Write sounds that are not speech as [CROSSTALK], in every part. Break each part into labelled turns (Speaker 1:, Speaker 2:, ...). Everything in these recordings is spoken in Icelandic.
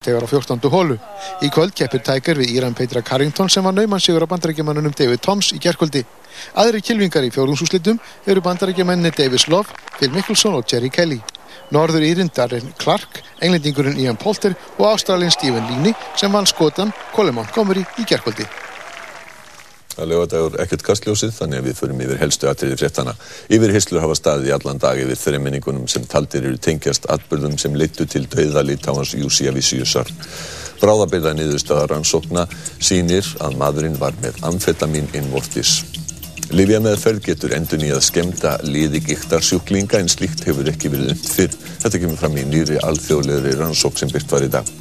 Speaker 1: Tegar á 14. hólu. Í kvöld keppir Tiger við Íran Petra Carrington sem var nauman sigur á bandarækjumannunum David Toms í gerkvöldi. Aðri kilvingar í fjórumsúslitum eru bandarækjumanni Davis Love, Phil Mickelson og Jerry Kelly. Norður Írin Darren Clark, englendingurinn Ian Poulter og ástralinn Stephen Leaney sem vann skotan Colin Montgomery í gerkvöldi.
Speaker 2: Það lögadagur ekkert kastljósið þannig að við förum yfir helstu atriði fréttana. Yfir hyslur hafa staðið í allan dag yfir þreminningunum sem taldir eru tengjast atbyrðum sem leittu til döiða lítáhans Júsi Avísíusar. Bráðabirða niðurstaðar rannsókna sínir að maðurinn var með amfetamin innvortis. Livja meðferð getur endur nýjað skemta liði gíktarsjúklinga en slíkt hefur ekki verið undt fyrr. Þetta kemur fram í nýri alþjóðlegri rannsók sem byrt var í dag.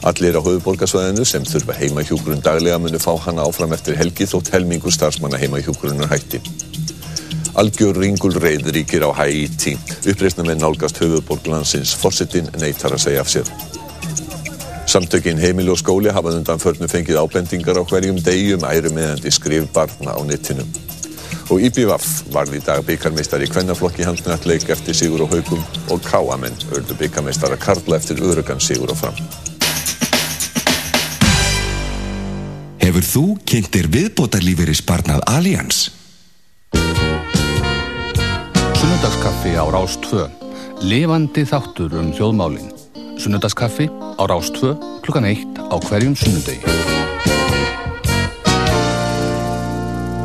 Speaker 2: Allir á höfuborgarsvæðinu sem þurfa heimahjúkurinn daglega munu fá hana áfram eftir helgi þótt helmingu starfsmanna heimahjúkurinnar hætti. Algjör ringul reyð ríkir á Haiti. Uppreysna með nálgast höfuborglandsins fórsetin neytar að segja af sér. Samtökin heimili og skóli hafað undan förnu fengið ábendingar á hverjum degjum æru meðandi skrif barna á netinu. Og IBVF varði í dag byggarmeistar í kvennaflokki handnættleik eftir Sigur og Haugum og Káamenn ördu byggarmeistara Karla eftir örugan Sigur og Fram.
Speaker 3: Hefur þú kynntir viðbótarlífeyri sparnað Allians?
Speaker 4: Sunnudagskaffi á Rás 2. Levandi þáttur um þjóðmálinn. Sunnudagskaffi á Rás 2 klukkan 1 á hverjum sunnudegi.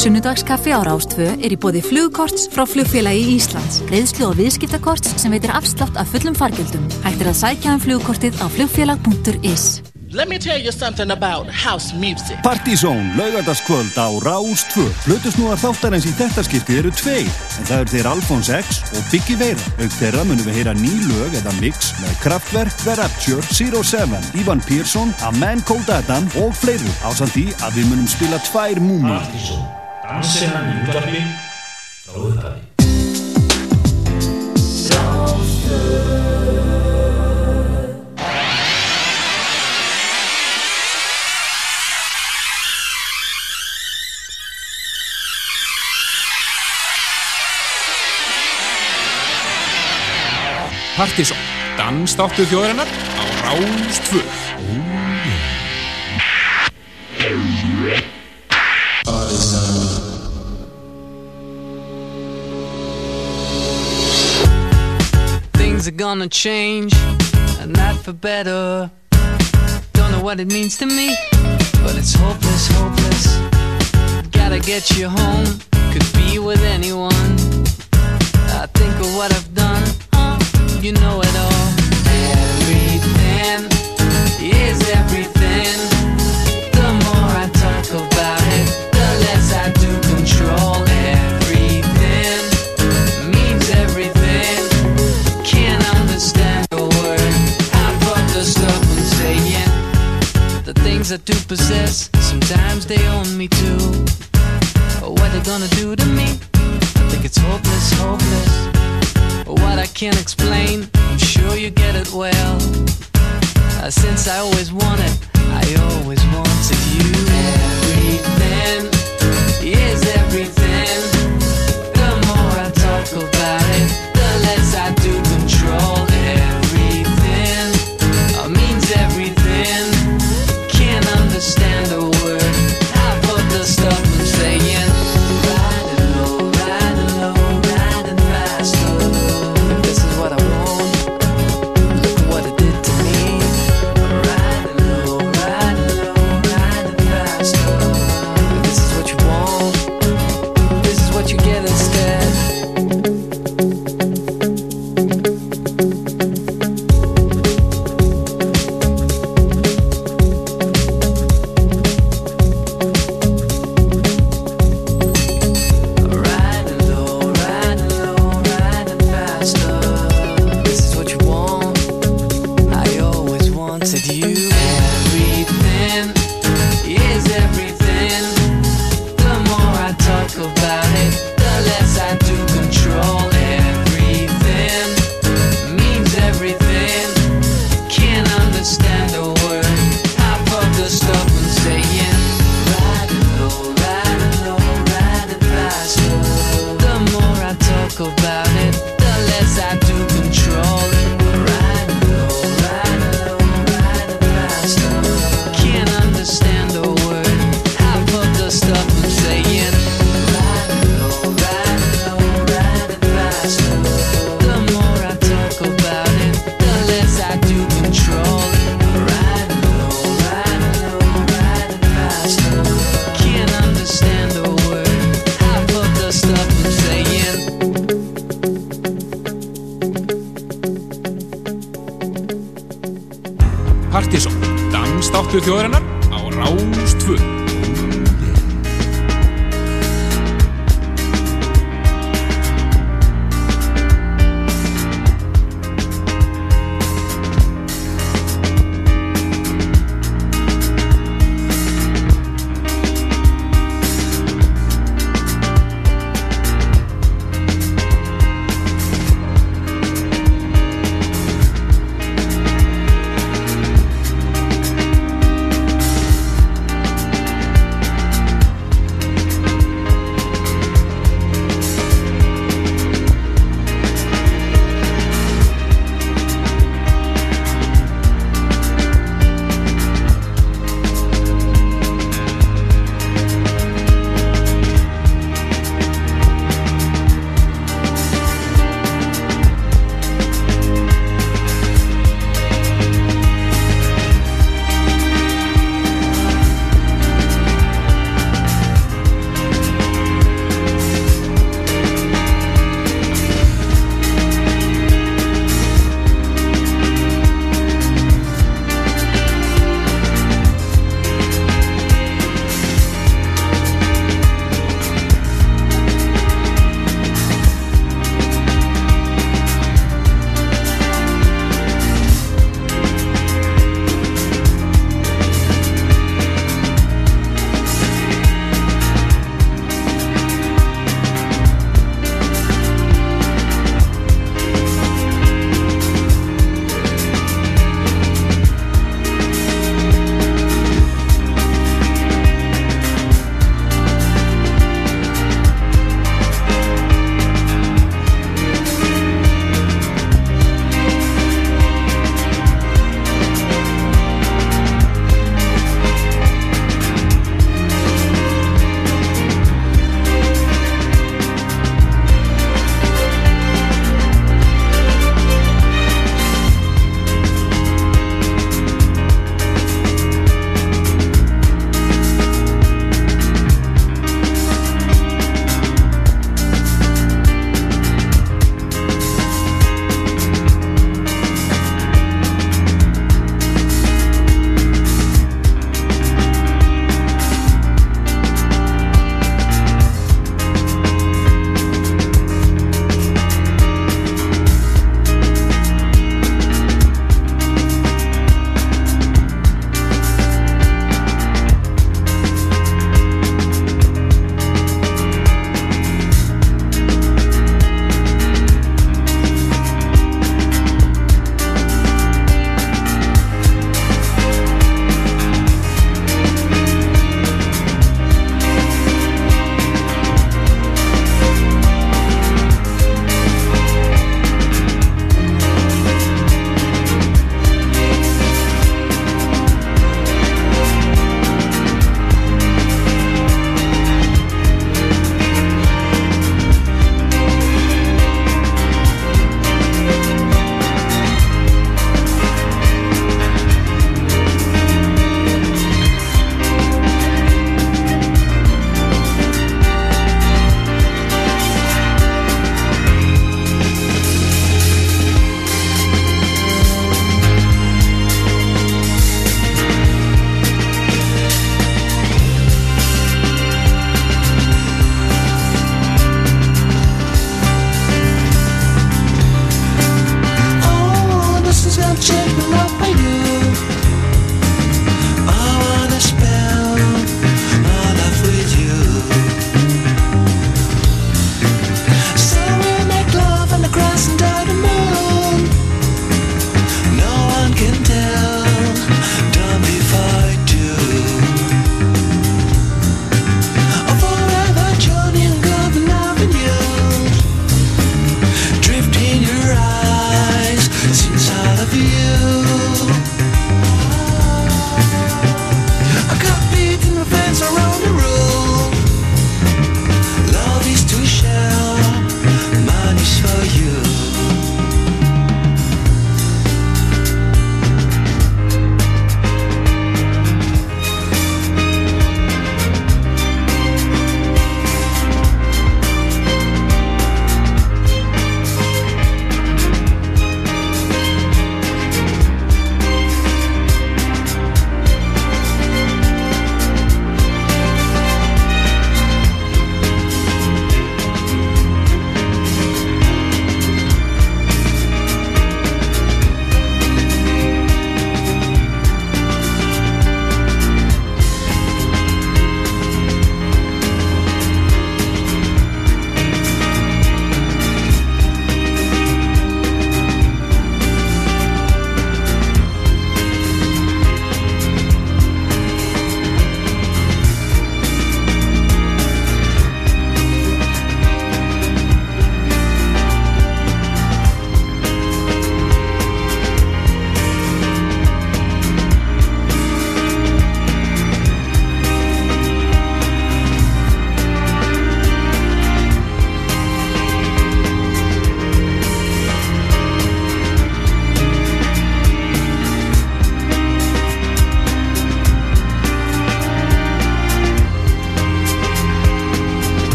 Speaker 5: Sunnudagskaffi á Rás 2 er í bóði flugkorts frá flugfélagi Íslands. Greiðslu og viðskiptakorts sem veitir afslátt af fullum fargjöldum. Hægt er að sækja um flugkortið á flugfélag.is.
Speaker 6: Let me tell you something about house music.
Speaker 7: Partizón, laugardagskvöld á Rás 2. Flutusnúar þáttarins í þetta skiptið eru tveir, en það eru þeir Alfons X og Biggie Veira. Auk þeirra munum við heyra ný lög eða mix með Kraftwerk, The Rapture, Zero Seven, Ivan Pearson, A Man Called Adam og fleiru. Ásand því að við munum spila tvær múmi.
Speaker 8: Partizón, dansinnan í útvarfi, frá upphafi.
Speaker 9: Partíson, dansdáttu þjóðarinnar á Rástfö.
Speaker 10: Things are gonna change, and not for better. Don't know what it means to me, but it's hopeless, hopeless. Gotta get you home, could be with anyone. I think of what I've done, uh, you know it all. Everything is everything. The more I talk about it, the less I do control. Everything means everything. Can't understand a word. Half of the stuff I'm saying. The things I do possess, sometimes they own me too. What they gonna do to me? I think it's hopeless, hopeless. What I can't explain, I'm sure you get it well. Uh, since I always wanted, I always wanted you. Everything is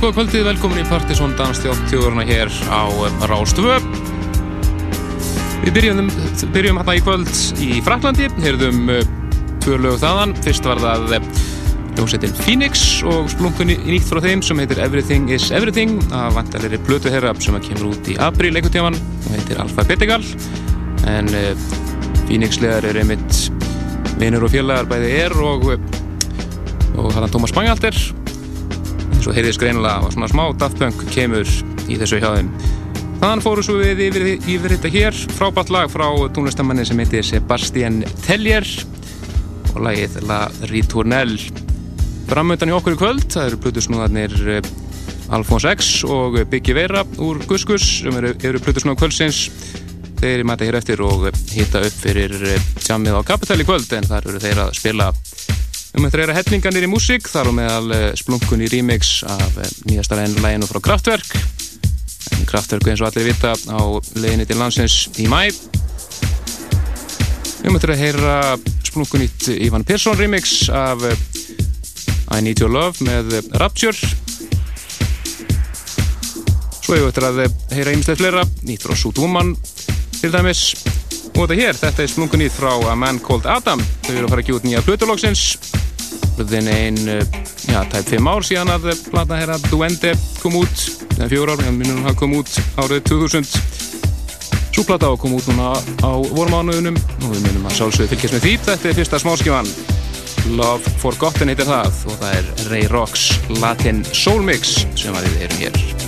Speaker 9: góða kvöldið, velkomin í Partisón Dansþjóðurna hér á Rástvö. Við byrjum, byrjum hérna í kvöld í Fraklandi, heyrðum uh, tvö lög þaðan. Fyrst var það uh, hljómsveitin Phoenix og splunkunni nýtt frá þeim sem heitir Everything is Everything. Það vantalegri blötu herra sem kemur út í april leikutíman og heitir Alphabetical. En Phoenix-legar er einmitt vinnur og félagar bæði er og, og þarna Tómas Bangalter og heyrðis greinilega og svona smá Daft Punk kemur í þessu hjá þeim. Þannig fóru svo við yfir, yfir þetta hér. Frábært lag frá tónlistamanni sem heitir Sebastian Tellier og lagið La Ritournelle. Framöndan í okkur í kvöld það eru plutusnúðarnir eh, Alfons X og Biggie Vera úr Guskus sem eru, eru plutusnúðar kvöldsins. Þeir eru mæta hér eftir og hita upp fyrir tjammið á Kapital í kvöld en þar eru þeir að spila um þetta reyra hellinganir í músík þar og meðal eh, splunkun í remix af eh, nýjasta læginu frá Kraftwerk. En Kraftwerk eins og allir vita á leginni til landsins í mæ um þetta reyra splunkun í Ivan Persson remix af eh, I Need Your Love með Rapture. Svo hefur við að heyra einmestlega fleira nýtt frá Suit Woman til dæmis. Og þetta hér, þetta er splungun nýtt frá A Man Called Adam. Þau eru að fara ekki út nýja plötulóksins hlutin einn, já, tæp 5 ár síðan að plata hér að Duende kom út, eða fjór ár, en minnum það kom út árið 2000 svo plata á kom út núna á vormánuðunum og við minnum að sjálfsögðu fylgjast með því. Þetta er fyrsta smáskifan Love Forgotten heitir það og það er Ray Rocks Latin Soul Mix sem við erum hér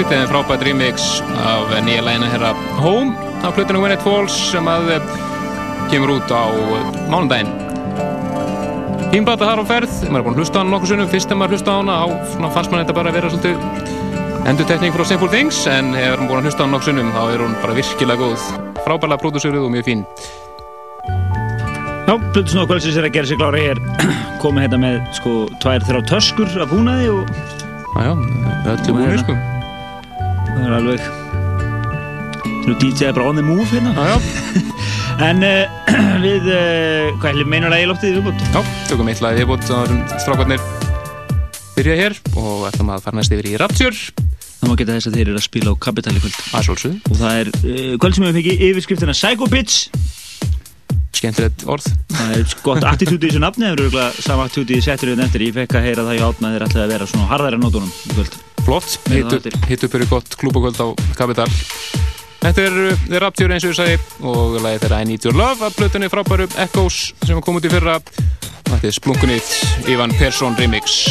Speaker 9: stórskrítið en frábært remix af nýja lægina herra Home. Af plötunum When It Falls sem að uh, kemur út á uh, mánundaginn. Hínblata þar á ferð, maður er búin að hlusta á hana nokkuð sunnum, fyrst þegar maður hlusta á hana, á, svona fannst maður þetta bara að vera svolítið endurtekning frá Simple Things, en hefur maður búin að hlusta á hana nokkuð sunnum, þá er hún bara virkilega góð, frábærlega pródúsöruð og mjög fín.
Speaker 11: Já, Plutusnóð kvöldsins er að gera sig klára hér. Komið hérna með sko tvær þrjá töskur af búnaði og
Speaker 9: Jájá, öllu búinir sko
Speaker 11: Það er alveg Nú DJ er bara on the move hérna.
Speaker 9: Jájá [LAUGHS]
Speaker 11: En uh, [CLEARS THROAT] við, uh, hvað meinar að ég lóttið viðbútt?
Speaker 9: Já, tökum eitt lagið viðbútt og strákarnir byrja hér og ætlum að fara næst yfir í Rapture.
Speaker 11: Það má geta þess að þeir eru að spila á Capital í kvöld. Og það er uh, kvöld sem við fengið yfirskriftina Psycho Bitch.
Speaker 9: Skemmtilegt orð.
Speaker 11: Það er gott attitúti í þessu nafni Það eru örgulega sama attitúti í setjur við nefndir Ég fekk að heyra það í átna þeir ætlaði að vera svona harðar en nótunum
Speaker 9: Flott, hitt upp eru gott klúbakvöld á Capital Þetta er uh, The Rapture eins og ég segi og lagið þeirra I Need Your Love af blötunni frábæru Echoes sem kom út í fyrra. Og þetta er splunkunýtt Ivan Persson remix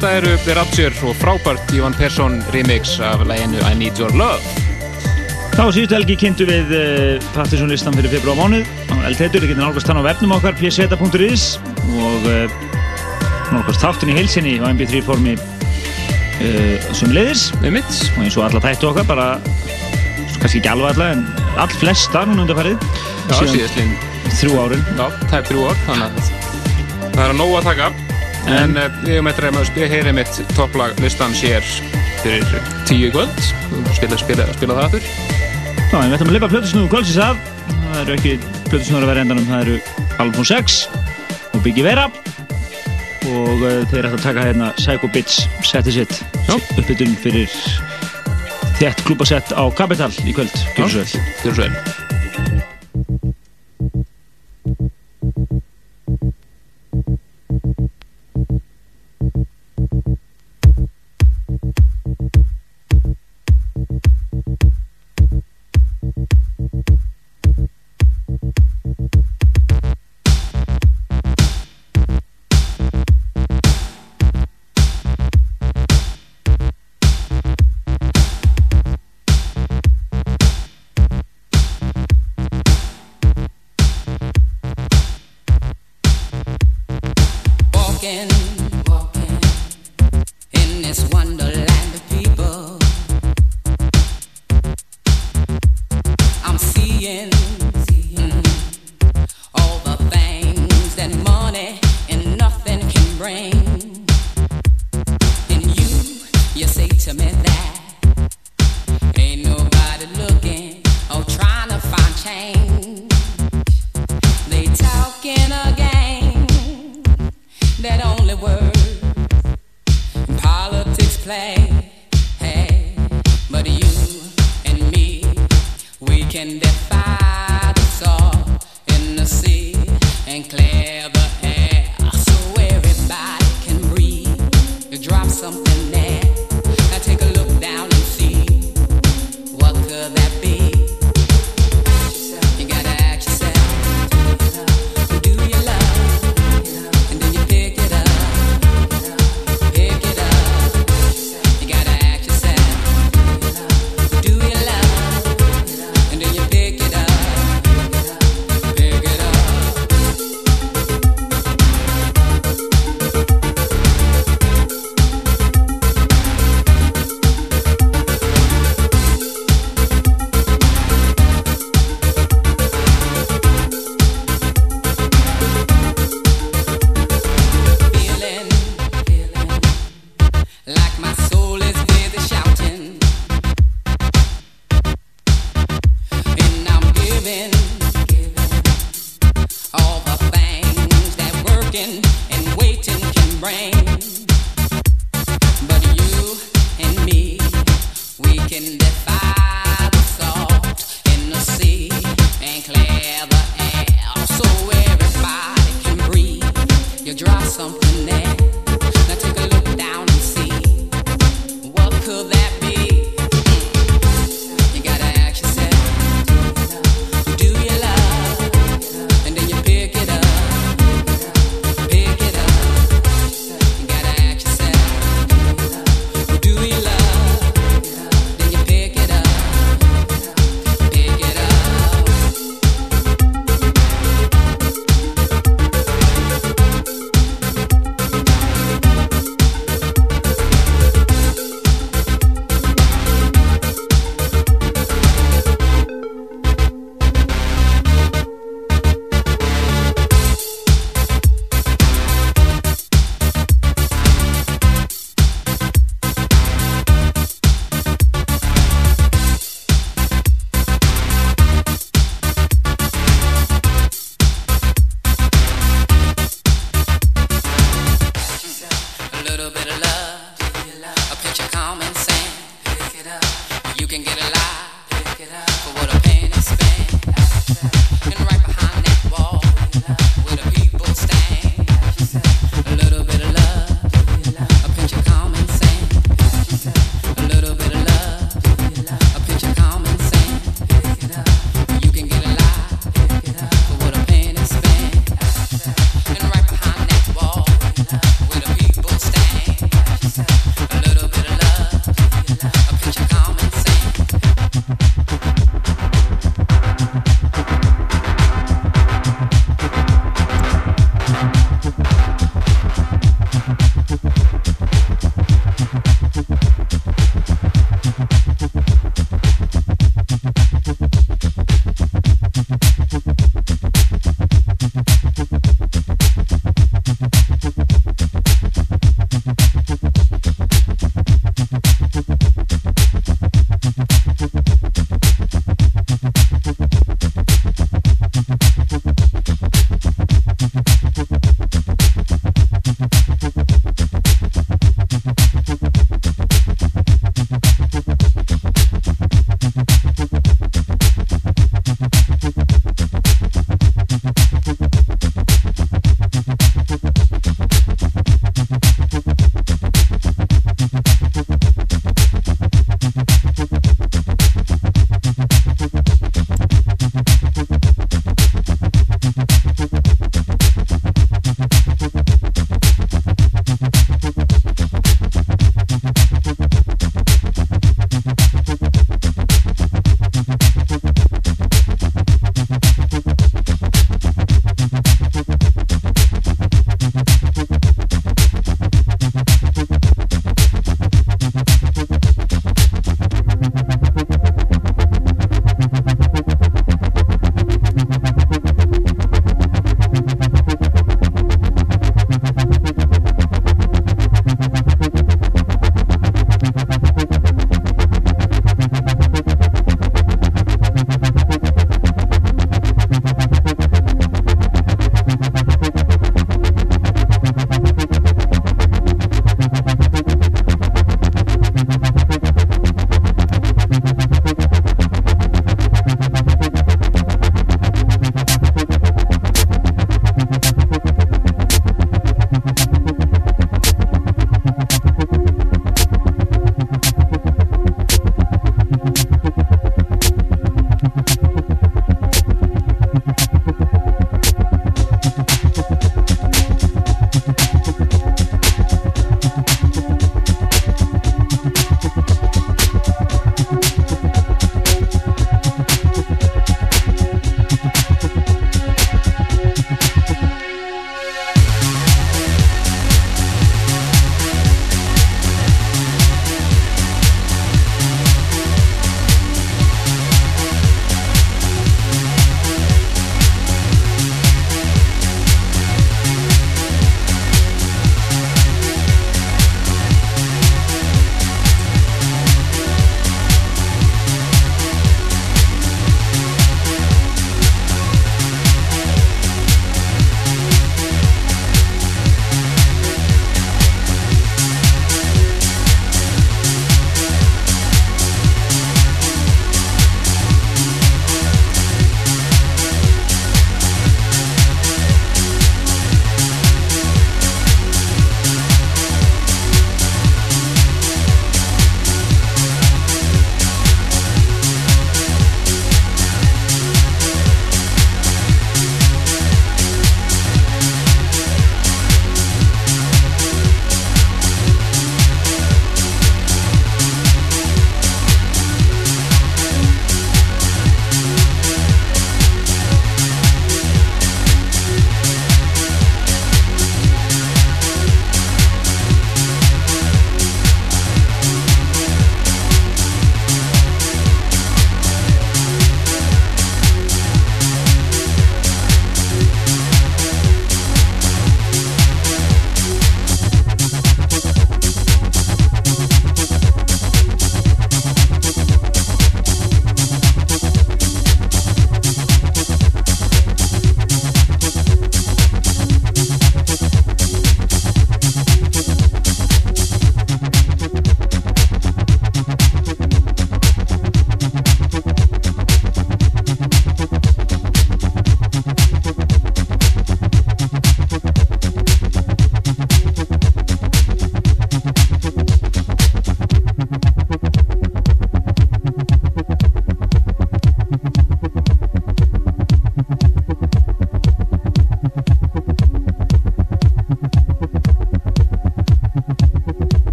Speaker 9: þetta eru The Rapture og frábært Ivan Persson remix af læginu I Need Your Love.
Speaker 12: Þá síðustu helgi kynntu við uh, Partisan-listan fyrir februar mánuð. Á Eldheitur, þið getur nálgast hann á vefnum okkar pseta.is og uh, nálgast þáttun í heilsinni á mp3 formi uh, sem leiðis og eins og alla þættu okkar bara, kannski ekki alveg alla en all flesta núna undarfærið
Speaker 9: Já, síðastlinn
Speaker 12: þrjú árin.
Speaker 9: Já, er þrjú ár, þannig að það er að nóga að taka en uh, við hefum eitthvað að spila heyri mitt topplag listan sér fyrir tíu kvöld. Spila, spila, spila það aftur.
Speaker 12: Já, en við ætlum að lifa plötusnúðu kvöldsins af. Það eru ekki plötusnúður að vera endanum það eru Alfon 6 og Biggie Vera. Og uh, þeir ætla að taka hérna Psycho Bitch seti sitt. Uppbytun fyrir þett klúpasett á Capital í kvöld. Gjör svo vel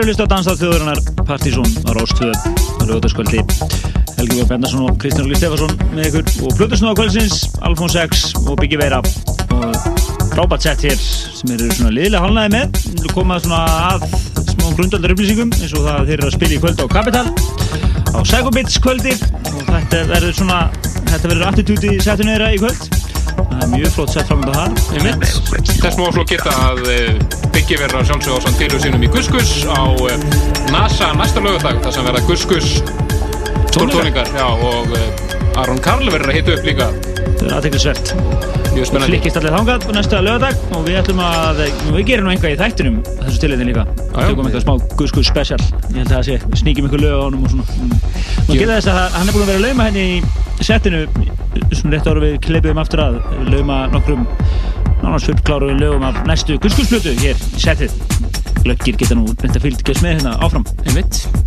Speaker 11: Eru að hlusta á danstáð þjóðurinnar Partizón á Róstvö á lögutaskvöldi Helgi Björn Bendarsson og Kristján Óli Stefansson með ykkur. Og Plutusnúða kvöldsins Alfons X og Biggi Veira. Og frábært sett hér sem eru svona liðlega halnaði með. Við komað svona að smá grundaldar upplýsingum eins og það að þeir eru að spila í kvöld á Capital. Á Psychobits kvöldi. Og þetta verður svona þetta verður attitúti setinu þeirra í kvöld. Það er mjög flott sett framönda þar.
Speaker 9: Einmitt. Þess má svo geta að Biggi verður að sjálfsögja á Santilu sínum í Guskus á NASA næsta lögadag þar sem verða Guskus stórtóningar og eh, Aron Karl verður að hita upp líka
Speaker 11: það er
Speaker 9: Mjög spennandi.
Speaker 11: Flikkist allir þangað á næsta lögadag og við ætlum að, við gerum nú einhvað í þættinum þessu tilhengin líka,
Speaker 9: já.
Speaker 11: tökum eitthvað smá Gus Gus special, ég held að það sé, sníkjum eitthvað lög á honum og svona Mm. Nú geta þess er í settinu svona rétt ára við kleipiðum aftur að lauma nokkrum nánast fullkláru lögum af næstu plötu hér í settið glöggir geta nú að fylgjast með hérna áfram.
Speaker 9: Einmitt.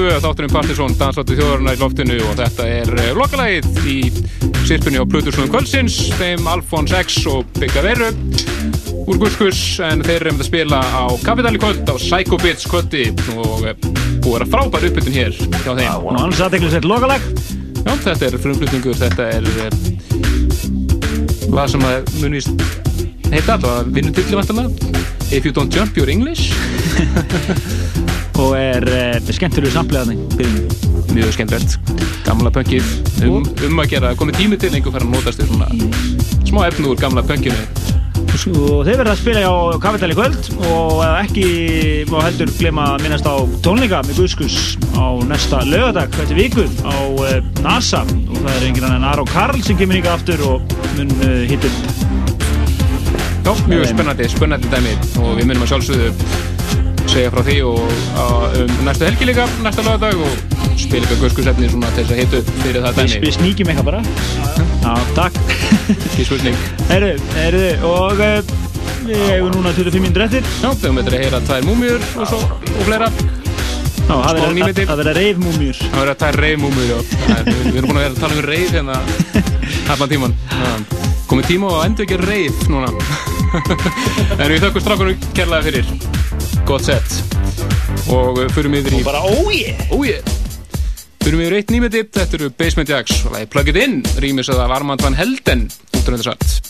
Speaker 9: 2 þátturinn Partiðsson dansaði þjóðaruna í loftinu og þetta er eh, lokalægið í sirpunni á Plutursnum Kvölsins þeim Alfons X og Bigga Veru úr Gurskus en þeir eru með að spila á Kapitali kvöld á Psycho Bits kvöldi og eh, búið að frábæra uppbytun hér hjá þeim.
Speaker 11: Ah, og hann satt eitthvað sér lokalæg
Speaker 9: Já, þetta er frumflutningur þetta er eh, hvað sem að munist heita alltaf að vinna til í vantan If you don't jump, you're English. [LAUGHS]
Speaker 11: og er uh, skemmtilegu samplegaðni
Speaker 9: mjög skemmtilegt. Gamla pönkið. Um, um að gera komið tími til einhver fara að notast þér svona smá efnu úr gamla pönkinu.
Speaker 11: Og þeir verða að spila á Kapital í kvöld og eh, ekki má heldur glema að minnast á tónleika með Guðskus á næsta lögadag þetta viku á uh, NASA. Og það er annan en Aró Karl sem kemur ykkar aftur og mun hitt upp
Speaker 9: Já, mjög spennandi, spennandi dæmi. Og við munum að sjálfsögðu segja frá því og um næstu helgi líka, næsta lögadag og spila eitthvað guðskusefni svona til þess að hitu fyrir það
Speaker 11: Við,
Speaker 9: dæmi.
Speaker 11: Við sníkjum eitthvað bara. Já, takk. [LAUGHS]
Speaker 9: Ekki spurning.
Speaker 11: Herru, herru, og uh, við hefum núna 25 minnur eftir.
Speaker 9: Já, við höfum þetta að heyra tvær múmjur og, svo, og fleira.
Speaker 11: Já, það
Speaker 9: nýmeti.
Speaker 11: það verða reifmúmjur
Speaker 9: Það verður að tvær reyfmúmjur, já. Það er- Við við erum búin að vera að tala um reyf hérna [LAUGHS] allan tíman Já. Komið tíma að endur ekki reyf núna. [LAUGHS] En við þökkum strákunum kærlega fyrir Gott sett Og uh, förum yfir í
Speaker 11: Og bara óje
Speaker 9: Óje Förum yfir eitt nýmeti, þetta eru Basement Jacks. Og lagi Plug It In, rýmis að Armand van Helden út af þetta satt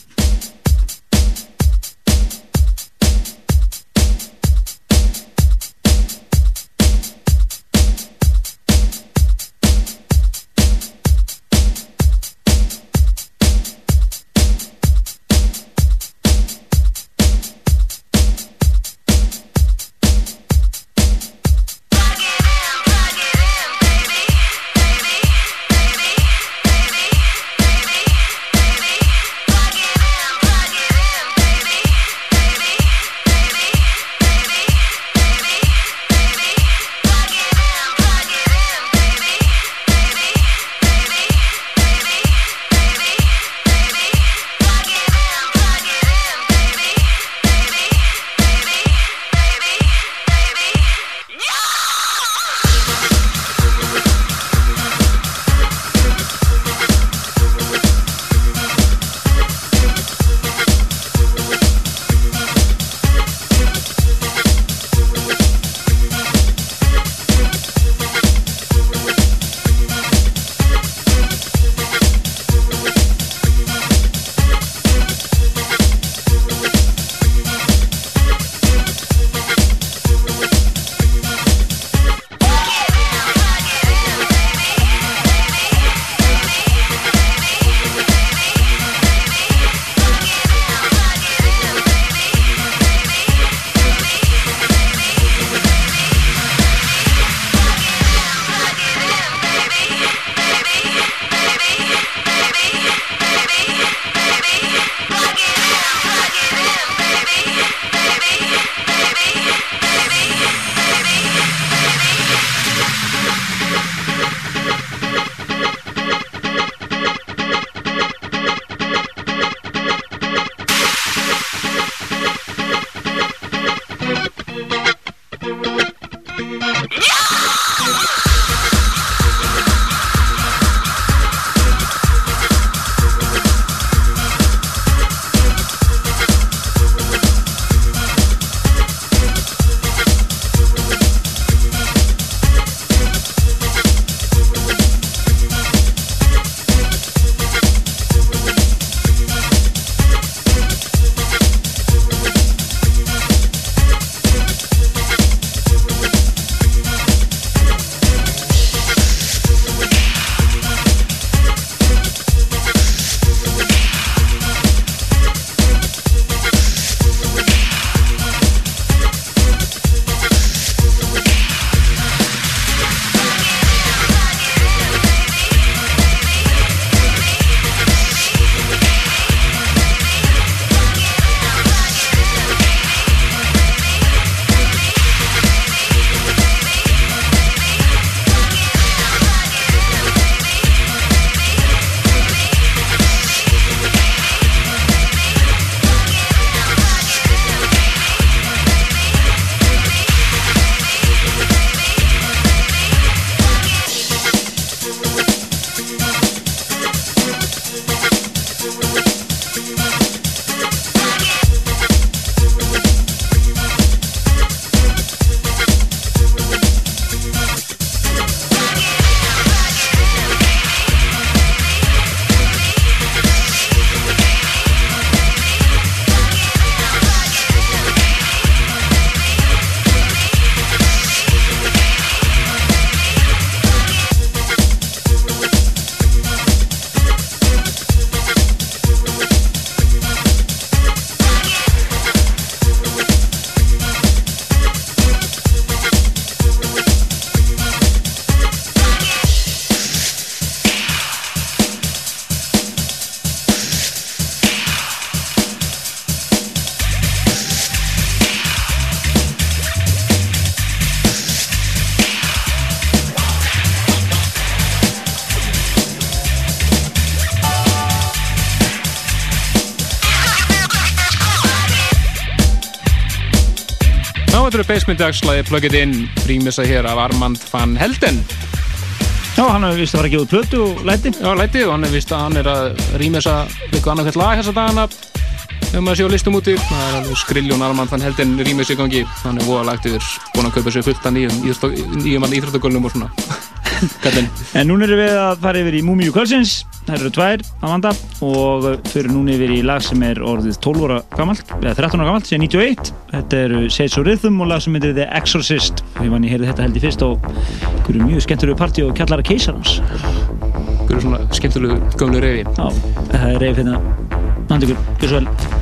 Speaker 9: eru Basement Dagslæði Plug It In, rýmisa hér af Armand van Helden.
Speaker 11: Já, hann hefur vist að fara að gefa út plötu og læti.
Speaker 9: Já, læti og hann hefur vist að hann er að rýmisa eitthvað annað hvert lag þessa dagana. Ef maður sé á listum úti, það er alveg skriljón Armand van Helden rýmisa í gangi. Hann er voða lagt yfir, búin að kaupa sér fullt af nýjum, íþróttagölnum og svona.
Speaker 11: En núna erum við að fara yfir í Múmiu Kvölsins. Það eru tvær að vanda og fyrir núna yfir í lag sem er orðið 12 ára gammalt, eða 13 ára gammalt, síðan 91. Þetta eru Sage of Rhythm og lag sem heitir The Exorcist. Ég vann ég heyrði þetta held í fyrst á einhverju mjög skemmtilegu partí og kjallara keisarans.
Speaker 9: Einhverju svona skemmtilegu gömlu reyfi.
Speaker 11: Já, það er reyfi hérna. Nandi ykkur, gjör svo vel.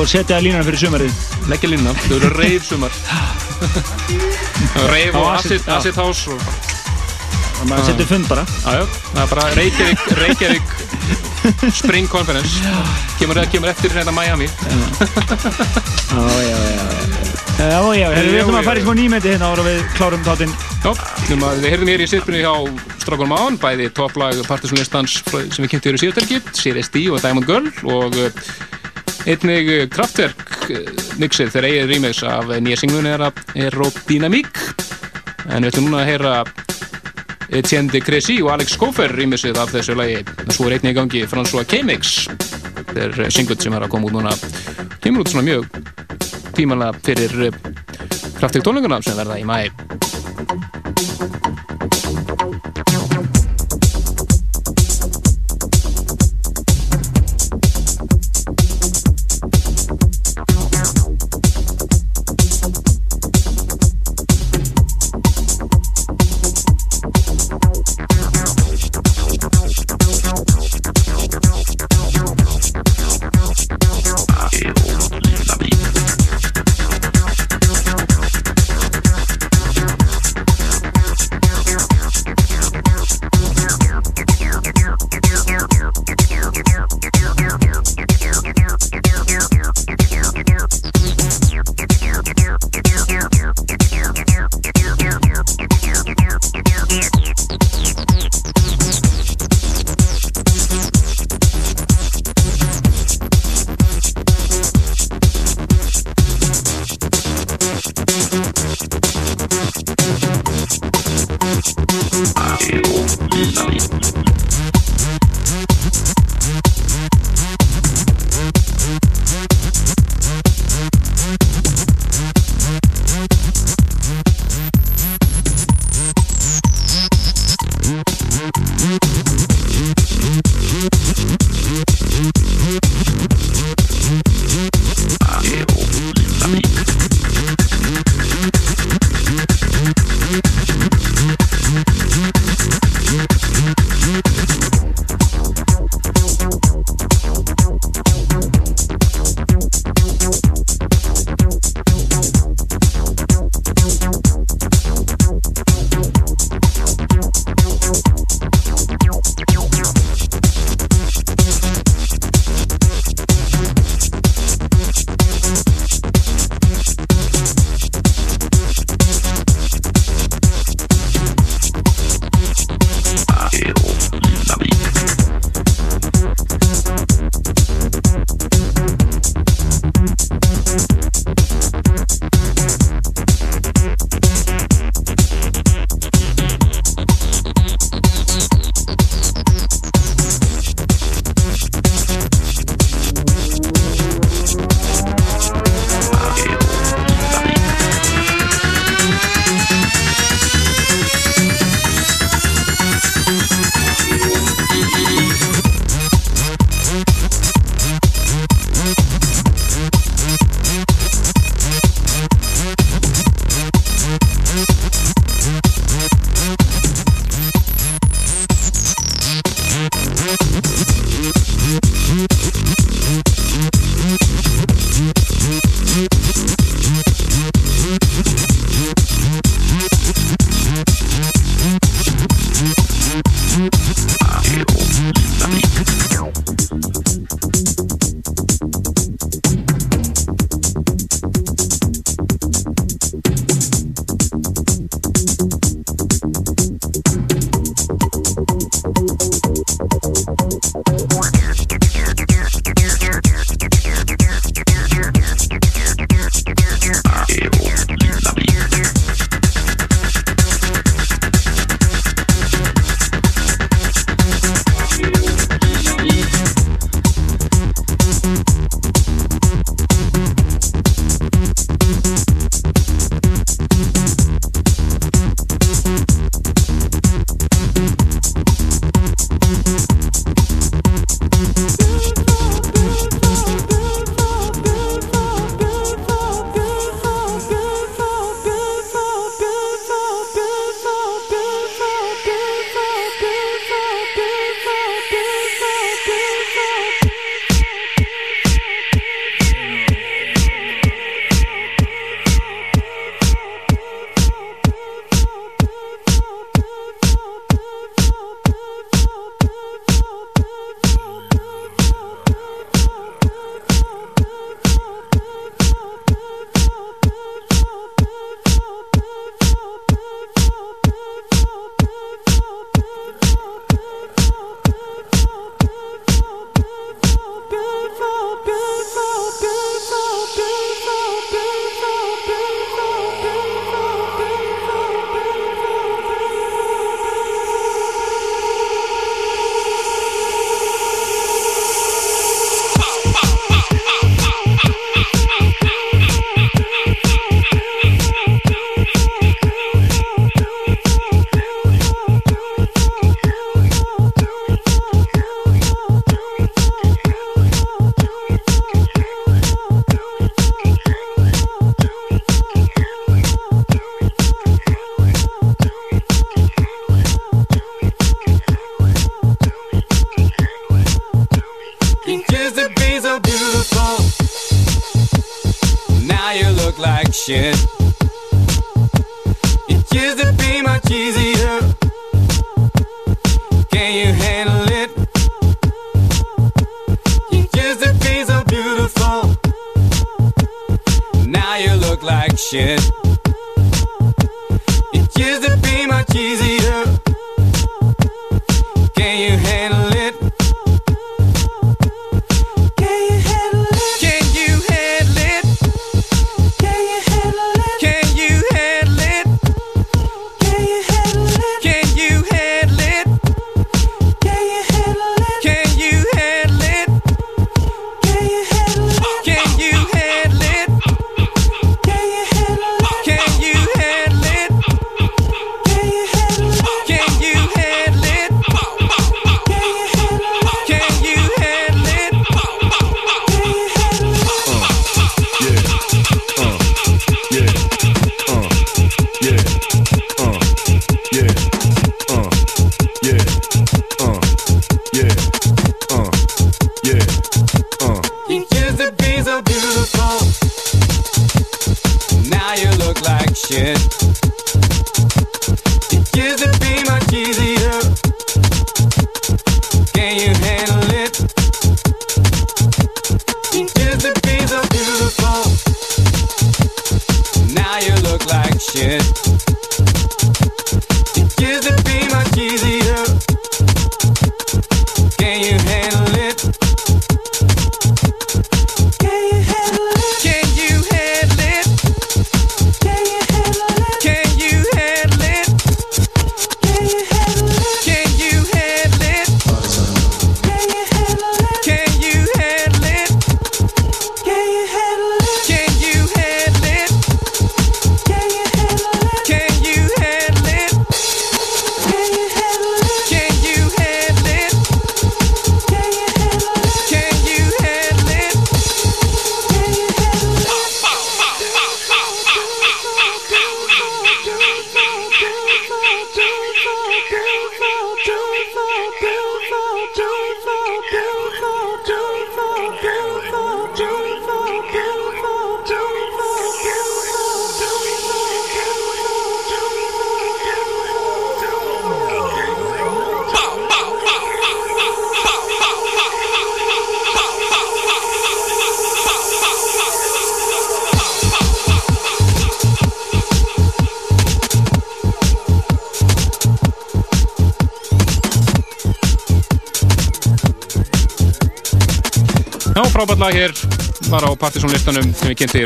Speaker 11: Að setja línan fyrir sumarið.
Speaker 9: Leggja línuna, þau eru reif sumar. Reif og
Speaker 11: acid-
Speaker 9: acid, house og
Speaker 11: maður setur fund bara.
Speaker 9: Já, já, það er bara Reykjavík, Reykjavík Spring Conference. Kemur, kemur eftir hérna Miami.
Speaker 11: Já, já, já Já, já, herru, við ætlum að fara í smá nýmeti hérna ára við klárum þáttinn.
Speaker 9: Já, um að við heyrðum hér í sitpunni hjá Strákunum Án, bæði topplag Partisanlistans sem við kynntum hér í síðustelgi Series D og Diamond Girl og uh, einnig uh, Kraftwerk uh, mixið þegar eigið remix af nýja singlunni er Aerodynamic. En við ætlum núna að heyra Etienne Crécy og Alex Koffer remixið af þessu lagi. Og svo er einnig í gangi François K-Mix. Þetta er uh, singut sem er að koma út núna. Kemur út svona mjög tímanlega fyrir Kraftwerk tónleikuna sem verða í mæ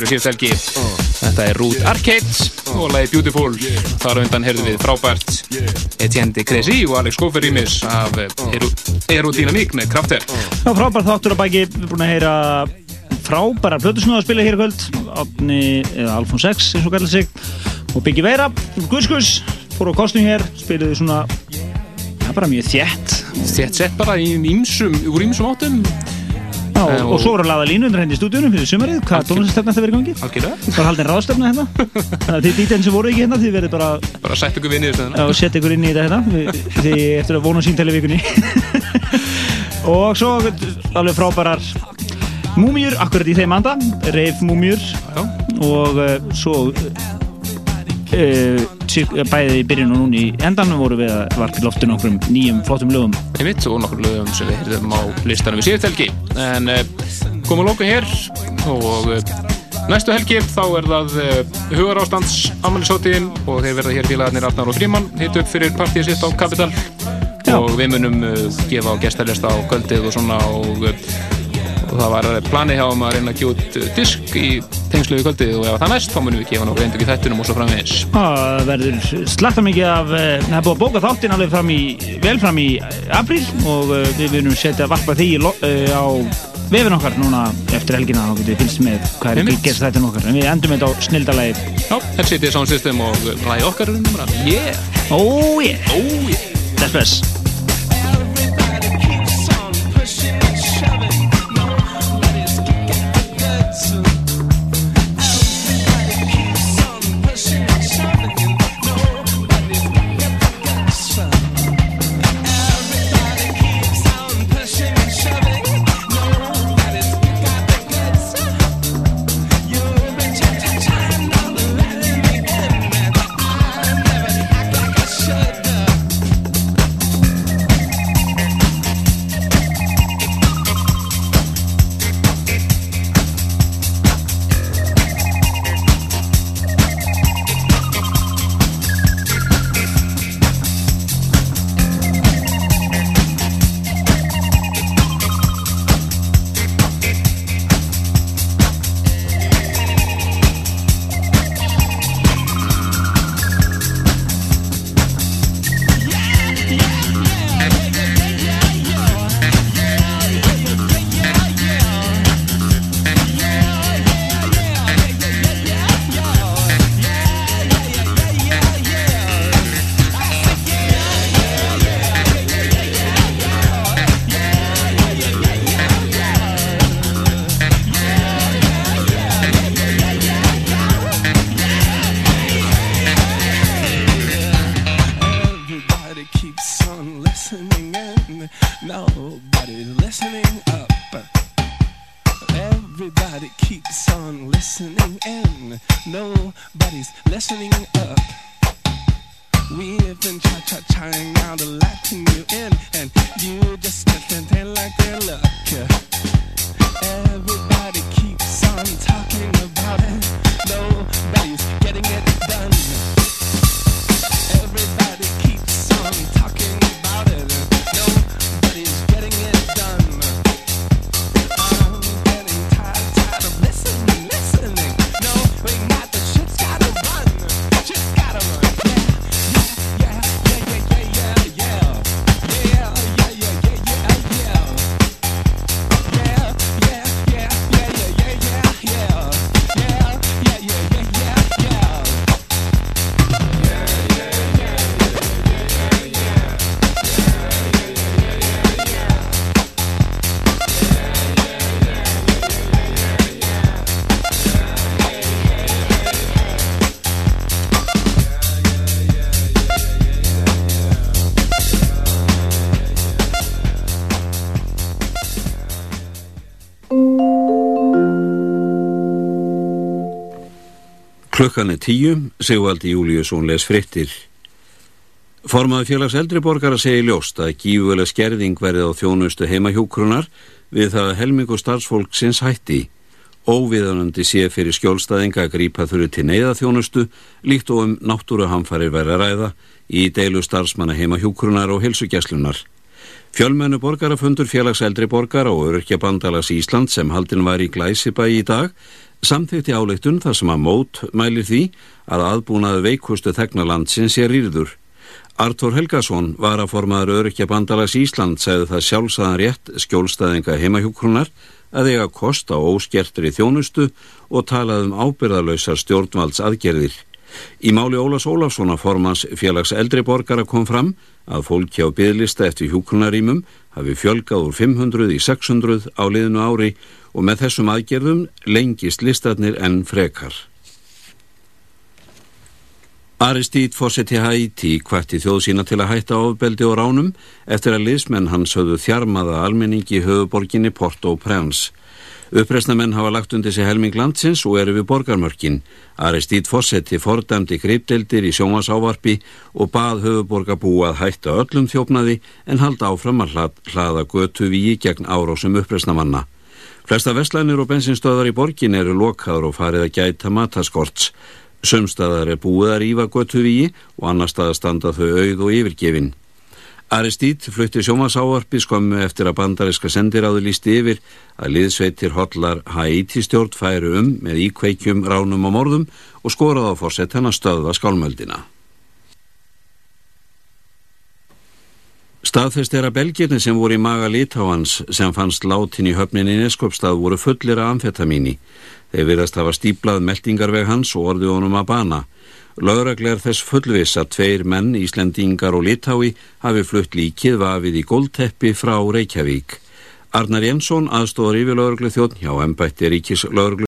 Speaker 9: og síðast helgi. Þetta er Root Arcade og lagi Beautiful. Þar á undan heyrðum við frábært Etienne de Crécy og Alex Schofer rýmis af Aerodynamic með Krafter
Speaker 11: frábært þáttur á bæki, við erum búin að heyra frábæra plötusnúða að spila hér í kvöld. Átni, eða Alfons X eins og kallar sig og Biggi Veira, Guðskus fór á kostnum hér, spiluði svona það er bara mjög þjætt
Speaker 9: Þjætt sett bara í ýmsum, úr ýmsum áttum
Speaker 11: Já, og,
Speaker 9: Eh,
Speaker 11: og svo voru að laða línu undir henni í stúdíunum fyrir sumarið, hvað tónlistefna þetta verið í gangi?
Speaker 9: Algjörlega.
Speaker 11: Það var haldin ráðstefna hérna. Þannig að þið dýtinn sem voru ekki hérna, þið verið bara
Speaker 9: Bara sett ykkur við niður
Speaker 11: að setja ykkur inn í þetta hérna Þið eftir að vona síntæli vikunni [LAUGHS] Og svo alveg frábærar múmjur, akkurat í þeim anda Reif múmjur Og uh, svo uh, bæði í byrjun og núna í endanum voru við að varpa í loftu nokkrum nýjum flottum lögum.
Speaker 9: Einmitt og nokkur lögum sem við heyrðum á listanum við síðast helgi en uh, komum að lóka hér og uh, næstu helgi þá er það uh, hugarástands ammælisótiðin og þeir verða hér félagarnir Arnar og Fríman hitt upp fyrir partíið sitt á Kapital og við munum gefa á gestalista á kvöldið og svona og, og það var planið hjá um að reyna að uh, disk í tengslu við kvöldið og ef það næst þá munum við gefa nokkuð eindag í þættunum og svo framvegis.
Speaker 11: Það verður slakta mikið af, eh, það er búið að bóka þáttinn alveg fram í, vel fram í apríl og eh, við verðum setja varpa því eh, á vefin okkar núna eftir helgina getum við fylgst með hvað er að gerst þetta okkar. En við endum þetta á snildalagi
Speaker 9: Já, Helsiti Sound System og lagi okkar er numra Yeah!
Speaker 11: Oh yeah.
Speaker 9: Oh yeah!
Speaker 11: That's best
Speaker 13: Klukkan er tíu, Sigvaldi Júliusson les frittir. Formaði félags eldriborgara segi ljóst að gífulega skerðing verði á þjónustu heimahjókrunar við það að helmingu starfsfólksins hætti. Óviðanandi sé fyrir skjólstaðinga að grípa þurru til neyðaþjónustu líkt og um náttúruhamfarir verða ræða í deilu starfsmanna heimahjókrunar og helsugjæslunar. Fjölmennu borgarafundur félags eldri borgara og öryrkja bandalags Ísland sem haldin var í Glæsibæ í dag samþykti áleiktun þar sem að mót mælir því að aðbúnaðu veikustu þegnalandsins er rýrður. Artur Helgason var að formaður örykja bandalags Ísland segði það sjálfsæðan rétt skjólstæðinga heimahjúkrunar að eiga kost á óskertri þjónustu og talað um ábyrðalöysar stjórnvalds aðgerðir. Í máli Ólafs Ólafssona formans félags eldri borgara kom fram að fólki á byðlista eftir hjúkrunarímum hafi fjölgað úr 500 í 600 á liðinu ári og með þessum aðgerðum lengist listarnir enn frekar. Aristít fósetti Haiti kvætti þjóð sína til að hætta ofbeldi og ránum eftir að liðsmenn hans höfðu þjarmaða almenningi í höfuborginni Port-au-Prince. Uppreisnamenn hafa lagt undir sig helming landsins og eru við borgarmörkin. Aristít fósetti fordæmdi greipdeldir í sjómasávarpi og bað höfuborgarbú að hætta öllum þjófnaði en halda áfram að hlað, hlaða götu víi gegn árásum uppreisnamanna. Flesta vestlænir og bensinstöðar í borgin eru lokaður og farið að gæta mataskorts. Sumstaðar er búið að rífa götuvíi og annar stað að standa þau auð og yfirgefin. Aristít flutti sjómasáarpi skömmu eftir að bandariska sendiráðu lísti yfir að liðsveitir hotlar Haiti stjórn færu um með íkveikjum, ránum og morðum og skoraði á fórsett hennar stöðva skálmöldina. Staðfest er að belgirni sem voru í maga Litáans sem fannst látin í höfninni Neskopstað voru fullir af amfetamíni. Þeir virðast hafa stíplað meldingarveg hans og orði honum að bana. Lauraglegar þess fullvis að tveir menn, Íslendingar og Litái, hafi flutt líkið vafið í góldteppi frá Reykjavík. Arnar Jensson aðstóðar yfir lauruglu þjóðn hjá embætti Ríkis lauruglu